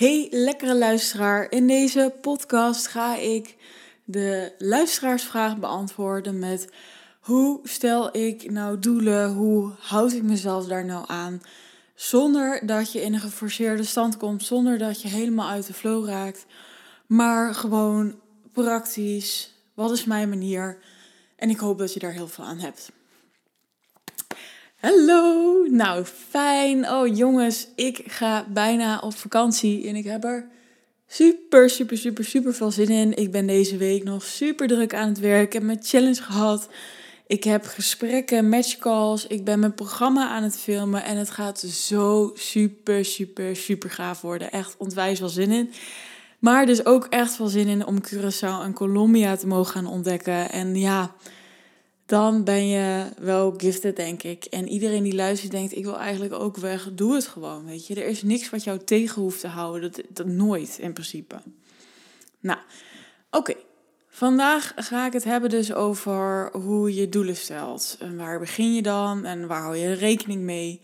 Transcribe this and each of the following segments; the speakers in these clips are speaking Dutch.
Hey lekkere luisteraar, in deze podcast ga ik de luisteraarsvraag beantwoorden met hoe stel ik nou doelen, hoe houd ik mezelf daar nou aan, zonder dat je in een geforceerde stand komt, zonder dat je helemaal uit de flow raakt, maar gewoon praktisch, wat is mijn manier? En ik hoop dat je daar heel veel aan hebt. Hallo, nou fijn. Oh jongens, ik ga bijna op vakantie en ik heb er super, super, super, super veel zin in. Ik ben deze week nog super druk aan het werk. Ik heb mijn challenge gehad. Ik heb gesprekken, matchcalls. Ik ben mijn programma aan het filmen en het gaat zo super, super, super gaaf worden. Echt ontwijs wel zin in. Maar dus ook echt wel zin in om Curaçao en Colombia te mogen gaan ontdekken. En ja, dan ben je wel gifted, denk ik. En iedereen die luistert denkt, ik wil eigenlijk ook weg. Doe het gewoon, weet je. Er is niks wat jou tegen hoeft te houden. Dat, dat nooit, in principe. Nou, oké. Vandaag ga ik het hebben dus over hoe je doelen stelt. En waar begin je dan? En waar hou je rekening mee?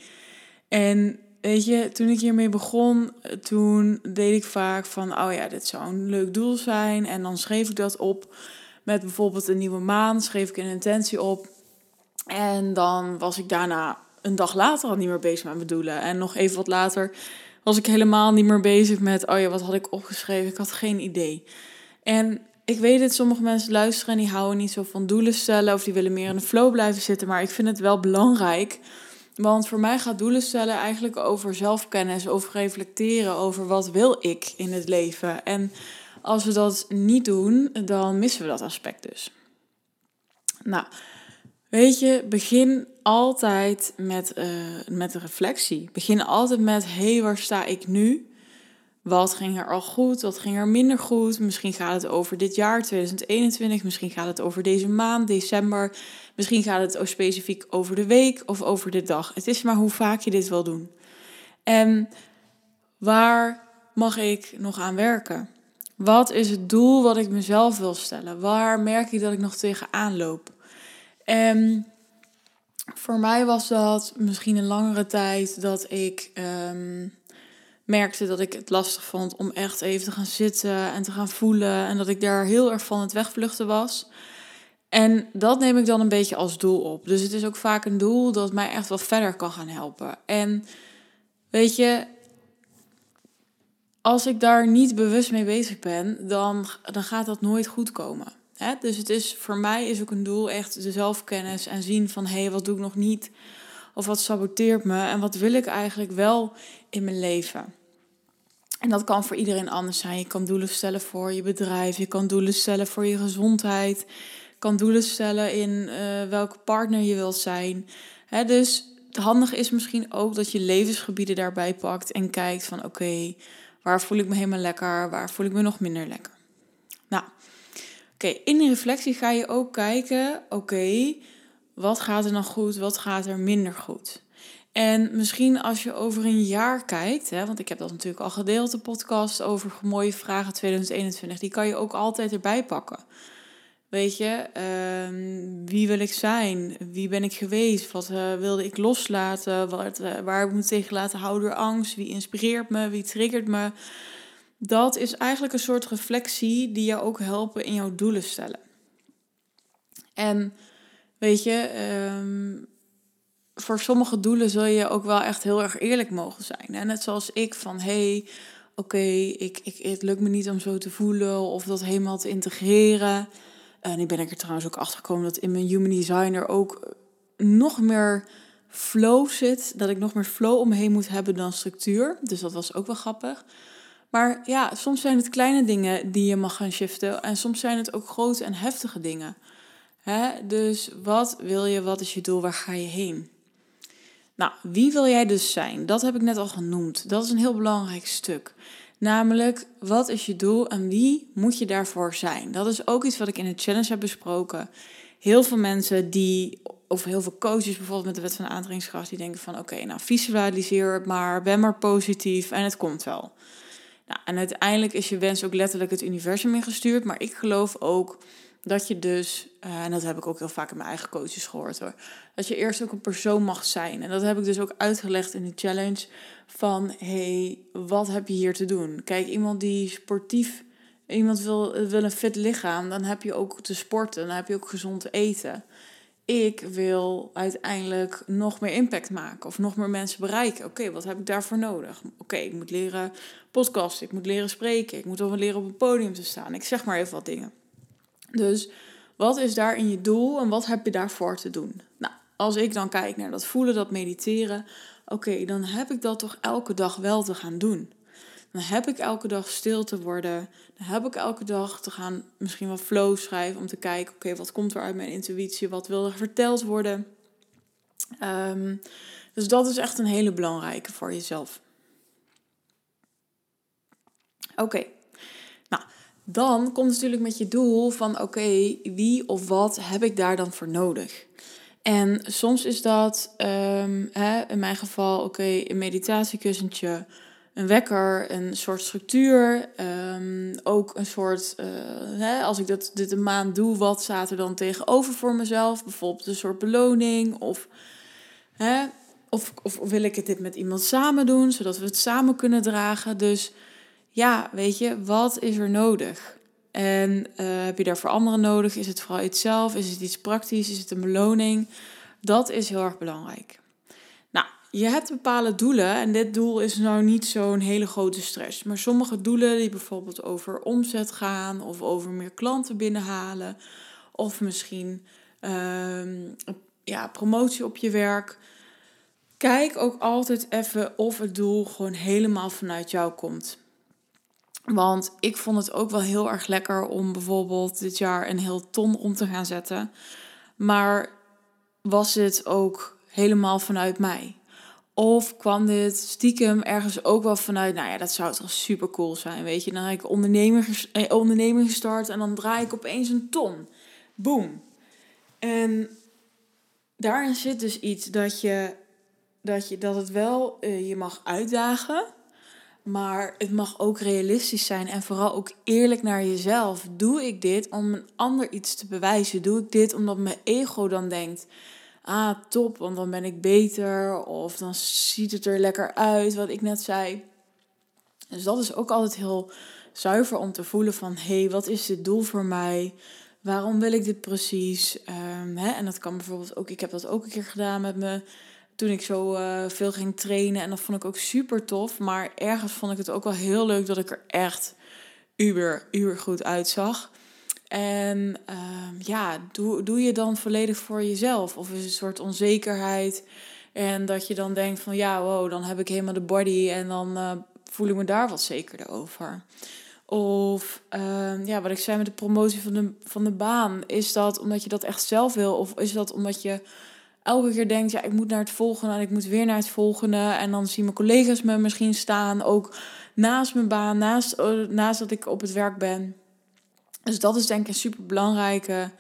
En weet je, toen ik hiermee begon, toen deed ik vaak van... Oh ja, dit zou een leuk doel zijn. En dan schreef ik dat op met bijvoorbeeld een nieuwe maan, schreef ik een intentie op. En dan was ik daarna een dag later al niet meer bezig met mijn doelen. En nog even wat later was ik helemaal niet meer bezig met, oh ja, wat had ik opgeschreven? Ik had geen idee. En ik weet dat sommige mensen luisteren en die houden niet zo van doelen stellen of die willen meer in de flow blijven zitten. Maar ik vind het wel belangrijk. Want voor mij gaat doelen stellen eigenlijk over zelfkennis, over reflecteren, over wat wil ik in het leven. En als we dat niet doen, dan missen we dat aspect dus. Nou, weet je, begin altijd met, uh, met een reflectie. Begin altijd met, hé, waar sta ik nu? Wat ging er al goed? Wat ging er minder goed? Misschien gaat het over dit jaar 2021. Misschien gaat het over deze maand, december. Misschien gaat het specifiek over de week of over de dag. Het is maar hoe vaak je dit wil doen. En waar mag ik nog aan werken? Wat is het doel wat ik mezelf wil stellen? Waar merk ik dat ik nog tegenaan loop? En voor mij was dat misschien een langere tijd dat ik um, merkte dat ik het lastig vond om echt even te gaan zitten en te gaan voelen. En dat ik daar heel erg van het wegvluchten was. En dat neem ik dan een beetje als doel op. Dus het is ook vaak een doel dat mij echt wel verder kan gaan helpen. En weet je, als ik daar niet bewust mee bezig ben, dan, dan gaat dat nooit goed komen. Dus het is voor mij is ook een doel echt de zelfkennis en zien van hé, hey, wat doe ik nog niet? Of wat saboteert me? En wat wil ik eigenlijk wel in mijn leven? En dat kan voor iedereen anders zijn. Je kan doelen stellen voor je bedrijf, je kan doelen stellen voor je gezondheid, je kan doelen stellen in uh, welke partner je wilt zijn. Hè? Dus het handige is misschien ook dat je levensgebieden daarbij pakt en kijkt van oké, Waar voel ik me helemaal lekker? Waar voel ik me nog minder lekker? Nou, oké, in de reflectie ga je ook kijken, oké, wat gaat er nog goed? Wat gaat er minder goed? En misschien als je over een jaar kijkt, hè, want ik heb dat natuurlijk al gedeeld, de podcast over mooie vragen 2021, die kan je ook altijd erbij pakken. Weet je, ehm, wie wil ik zijn? Wie ben ik geweest? Wat uh, wilde ik loslaten? Wat, uh, waar heb ik tegen laten houden door angst? Wie inspireert me? Wie triggert me? Dat is eigenlijk een soort reflectie die jou ook helpen in jouw doelen stellen. En weet je, um, voor sommige doelen zul je ook wel echt heel erg eerlijk mogen zijn. Net zoals ik van, hey, oké, ik, ik, het lukt me niet om zo te voelen of dat helemaal te integreren. En nu ben ik er trouwens ook achter gekomen dat in mijn human designer ook nog meer flow zit. Dat ik nog meer flow om me heen moet hebben dan structuur. Dus dat was ook wel grappig. Maar ja, soms zijn het kleine dingen die je mag gaan shiften. En soms zijn het ook grote en heftige dingen. Dus wat wil je? Wat is je doel? Waar ga je heen? Nou, wie wil jij dus zijn? Dat heb ik net al genoemd. Dat is een heel belangrijk stuk. Namelijk, wat is je doel en wie moet je daarvoor zijn? Dat is ook iets wat ik in het challenge heb besproken. Heel veel mensen die, of heel veel coaches bijvoorbeeld met de wet van de aantrekkingskracht, die denken van oké, nou visualiseer het maar, ben maar positief en het komt wel. Nou, en uiteindelijk is je wens ook letterlijk het universum ingestuurd, maar ik geloof ook dat je dus, eh, en dat heb ik ook heel vaak in mijn eigen coaches gehoord hoor, dat je eerst ook een persoon mag zijn. En dat heb ik dus ook uitgelegd in de challenge van, hey, wat heb je hier te doen? Kijk, iemand die sportief, iemand wil, wil een fit lichaam, dan heb je ook te sporten, dan heb je ook gezond te eten. Ik wil uiteindelijk nog meer impact maken of nog meer mensen bereiken. Oké, wat heb ik daarvoor nodig? Oké, ik moet leren podcasten, ik moet leren spreken, ik moet wel leren op een podium te staan. Ik zeg maar even wat dingen. Dus wat is daarin je doel en wat heb je daarvoor te doen? Nou, als ik dan kijk naar dat voelen, dat mediteren, oké, dan heb ik dat toch elke dag wel te gaan doen. Dan heb ik elke dag stil te worden. Dan heb ik elke dag te gaan misschien wel flow schrijven om te kijken, oké, wat komt er uit mijn intuïtie? Wat wil er verteld worden? Um, dus dat is echt een hele belangrijke voor jezelf. Oké, nou, dan komt natuurlijk met je doel van oké, wie of wat heb ik daar dan voor nodig? En soms is dat um, hè, in mijn geval oké, een meditatiekussentje, een wekker, een soort structuur. Um, ook een soort, uh, hè, als ik dat, dit een maand doe, wat staat er dan tegenover voor mezelf? Bijvoorbeeld een soort beloning of... Hè, of, of wil ik het dit met iemand samen doen, zodat we het samen kunnen dragen? Dus ja, weet je, wat is er nodig? En uh, heb je daarvoor anderen nodig? Is het vooral iets zelf? Is het iets praktisch? Is het een beloning? Dat is heel erg belangrijk. Nou, je hebt bepaalde doelen en dit doel is nou niet zo'n hele grote stress. Maar sommige doelen die bijvoorbeeld over omzet gaan of over meer klanten binnenhalen of misschien uh, ja, promotie op je werk. Kijk ook altijd even of het doel gewoon helemaal vanuit jou komt. Want ik vond het ook wel heel erg lekker om bijvoorbeeld dit jaar een heel ton om te gaan zetten. Maar was dit ook helemaal vanuit mij? Of kwam dit stiekem ergens ook wel vanuit, nou ja, dat zou toch super cool zijn, weet je. Dan heb ik onderneming, eh, onderneming gestart en dan draai ik opeens een ton. Boom. En daarin zit dus iets dat je, dat je, dat het wel uh, je mag uitdagen. Maar het mag ook realistisch zijn en vooral ook eerlijk naar jezelf. Doe ik dit om een ander iets te bewijzen? Doe ik dit omdat mijn ego dan denkt: ah, top, want dan ben ik beter. Of dan ziet het er lekker uit, wat ik net zei. Dus dat is ook altijd heel zuiver om te voelen van... hé, hey, wat is dit doel voor mij? Waarom wil ik dit precies? Um, hè? En dat kan bijvoorbeeld ook... Ik heb dat ook een keer gedaan met me toen ik zo uh, veel ging trainen. En dat vond ik ook super tof. Maar ergens vond ik het ook wel heel leuk dat ik er echt uber, uber goed uitzag. En uh, ja, doe, doe je dan volledig voor jezelf? Of is het een soort onzekerheid? En dat je dan denkt van ja, wow, dan heb ik helemaal de body en dan uh, voel ik me daar wat zekerder over. Of uh, ja, wat ik zei met de promotie van de, van de baan. Is dat omdat je dat echt zelf wil? Of is dat omdat je elke keer denkt, ja, ik moet naar het volgende en ik moet weer naar het volgende. En dan zien mijn collega's me misschien staan, ook naast mijn baan, naast, uh, naast dat ik op het werk ben. Dus dat is denk ik een super belangrijke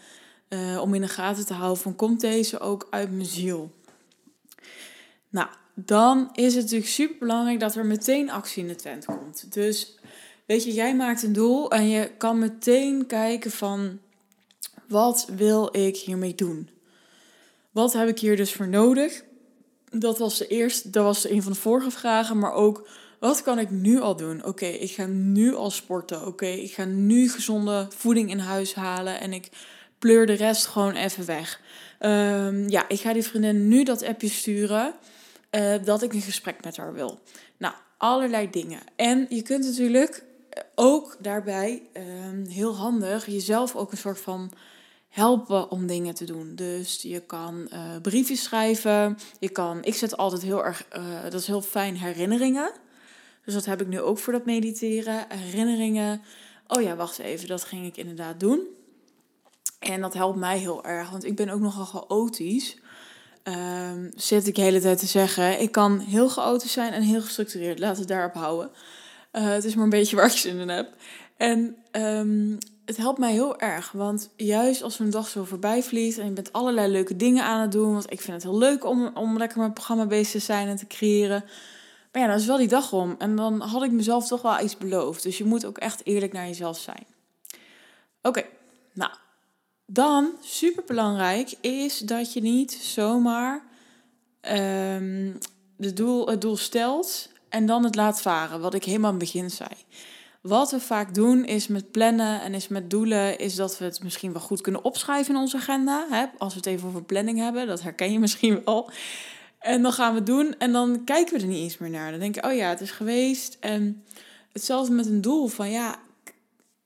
uh, om in de gaten te houden. Van komt deze ook uit mijn ziel? Nou, dan is het natuurlijk super belangrijk dat er meteen actie in de tent komt. Dus weet je, jij maakt een doel en je kan meteen kijken van wat wil ik hiermee doen? Wat heb ik hier dus voor nodig? Dat was de eerste, dat was een van de vorige vragen, maar ook wat kan ik nu al doen? Oké, ik ga nu al sporten. Oké, ik ga nu gezonde voeding in huis halen en ik pleur de rest gewoon even weg. Um, ja, ik ga die vriendin nu dat appje sturen uh, dat ik een gesprek met haar wil. Nou, allerlei dingen. En je kunt natuurlijk ook daarbij um, heel handig jezelf ook een soort van helpen om dingen te doen. Dus je kan uh, briefjes schrijven. Je kan, ik zet altijd heel erg, uh, dat is heel fijn, herinneringen. Dus dat heb ik nu ook voor dat mediteren. Herinneringen. Oh ja, wacht even, dat ging ik inderdaad doen. En dat helpt mij heel erg, want ik ben ook nogal chaotisch. Um, zit ik de hele tijd te zeggen. Ik kan heel chaotisch zijn en heel gestructureerd. Laat het daarop houden. Uh, het is maar een beetje waar ik zin in heb. En um, het helpt mij heel erg. Want juist als een dag zo voorbij vliegt en je bent allerlei leuke dingen aan het doen. Want ik vind het heel leuk om, om lekker mijn programma bezig te zijn en te creëren. Maar ja, dan is wel die dag om. En dan had ik mezelf toch wel iets beloofd. Dus je moet ook echt eerlijk naar jezelf zijn. Oké, nou, dan, super belangrijk, is dat je niet zomaar de doel, het doel stelt en dan het laat varen, wat ik helemaal aan het begin zei. Wat we vaak doen is met plannen en is met doelen, is dat we het misschien wel goed kunnen opschrijven in onze agenda. Hè? Als we het even over planning hebben, dat herken je misschien wel. En dan gaan we het doen en dan kijken we er niet eens meer naar. Dan denk ik, oh ja, het is geweest. En hetzelfde met een doel van ja,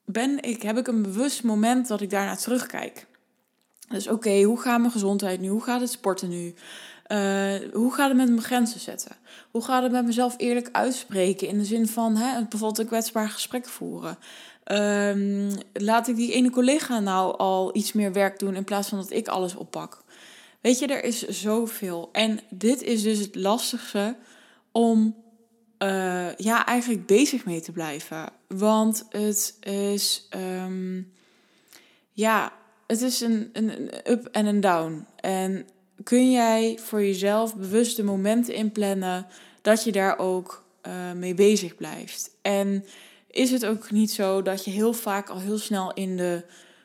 ben ik, heb ik een bewust moment dat ik daarna terugkijk. Dus oké, hoe gaat mijn gezondheid nu? Hoe gaat het sporten nu? Uh, hoe gaat het met mijn grenzen zetten? Hoe gaat het met mezelf eerlijk uitspreken? In de zin van hè, bijvoorbeeld een kwetsbaar gesprek voeren. Um, laat ik die ene collega nou al iets meer werk doen in plaats van dat ik alles oppak? Weet je, er is zoveel. En dit is dus het lastigste om uh, ja, eigenlijk bezig mee te blijven. Want het is, um, ja, het is een, een, een up en een down. En kun jij voor jezelf bewuste momenten inplannen dat je daar ook uh, mee bezig blijft. En is het ook niet zo dat je heel vaak al heel snel in de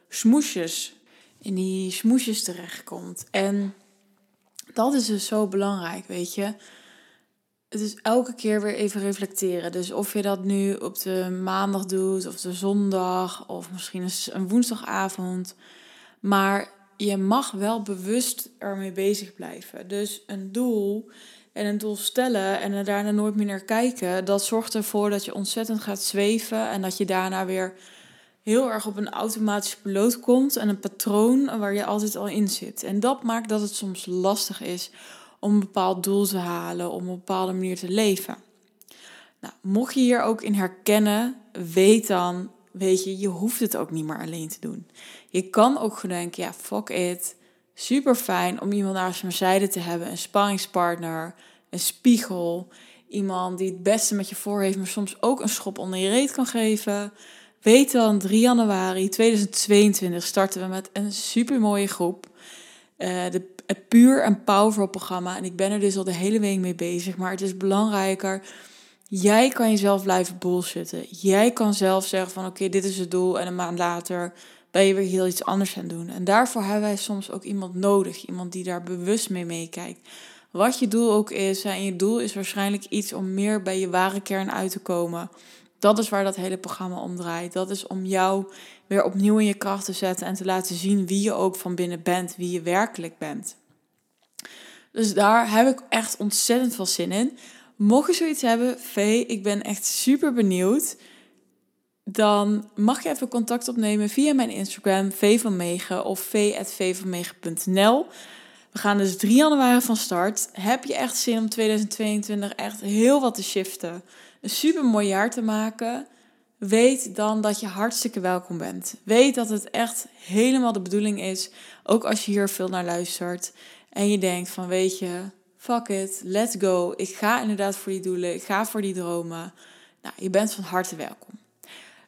smoesjes, in die smoesjes terechtkomt. En dat is dus zo belangrijk, weet je. Het is elke keer weer even reflecteren. Dus of je dat nu op de maandag doet, of de zondag, of misschien een woensdagavond. Maar je mag wel bewust ermee bezig blijven. Dus een doel en een doel stellen en er daarna nooit meer naar kijken, dat zorgt ervoor dat je ontzettend gaat zweven en dat je daarna weer heel erg op een automatische piloot komt en een patroon waar je altijd al in zit. En dat maakt dat het soms lastig is om een bepaald doel te halen, om op een bepaalde manier te leven. Nou, mocht je hier ook in herkennen, weet dan, weet je, je hoeft het ook niet meer alleen te doen. Je kan ook gewoon denken, ja, fuck it. Super fijn om iemand naast mijn zijde te hebben, een sparringspartner, een spiegel, iemand die het beste met je voor heeft, maar soms ook een schop onder je reet kan geven. Weet dan, 3 januari 2022 starten we met een super mooie groep. De, het Puur en Powerful programma. En ik ben er dus al de hele week mee bezig. Maar het is belangrijker. Jij kan jezelf blijven bullshitten. Jij kan zelf zeggen van oké, dit is het doel. En een maand later ben je weer heel iets anders aan doen. En daarvoor hebben wij soms ook iemand nodig. Iemand die daar bewust mee meekijkt. Wat je doel ook is. En je doel is waarschijnlijk iets om meer bij je ware kern uit te komen. Dat is waar dat hele programma om draait. Dat is om jou weer opnieuw in je kracht te zetten en te laten zien wie je ook van binnen bent, wie je werkelijk bent. Dus daar heb ik echt ontzettend veel zin in. Mocht je zoiets hebben, Vee, ik ben echt super benieuwd. Dan mag je even contact opnemen via mijn Instagram, V van Megen of v.vvanmegen.nl. We gaan dus 3 januari van start. Heb je echt zin om 2022 echt heel wat te shiften? Een super mooi jaar te maken? Weet dan dat je hartstikke welkom bent. Weet dat het echt helemaal de bedoeling is, ook als je hier veel naar luistert. En je denkt van weet je, fuck it, let's go. Ik ga inderdaad voor die doelen, ik ga voor die dromen. Nou, je bent van harte welkom.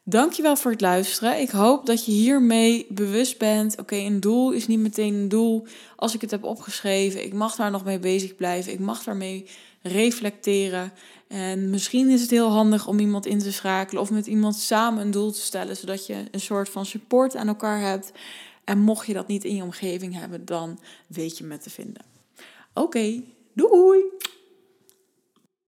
Dankjewel voor het luisteren. Ik hoop dat je hiermee bewust bent. Oké, een doel is niet meteen een doel. Als ik het heb opgeschreven, ik mag daar nog mee bezig blijven. Ik mag daarmee reflecteren. En misschien is het heel handig om iemand in te schakelen of met iemand samen een doel te stellen, zodat je een soort van support aan elkaar hebt. En mocht je dat niet in je omgeving hebben, dan weet je me te vinden. Oké, Doei!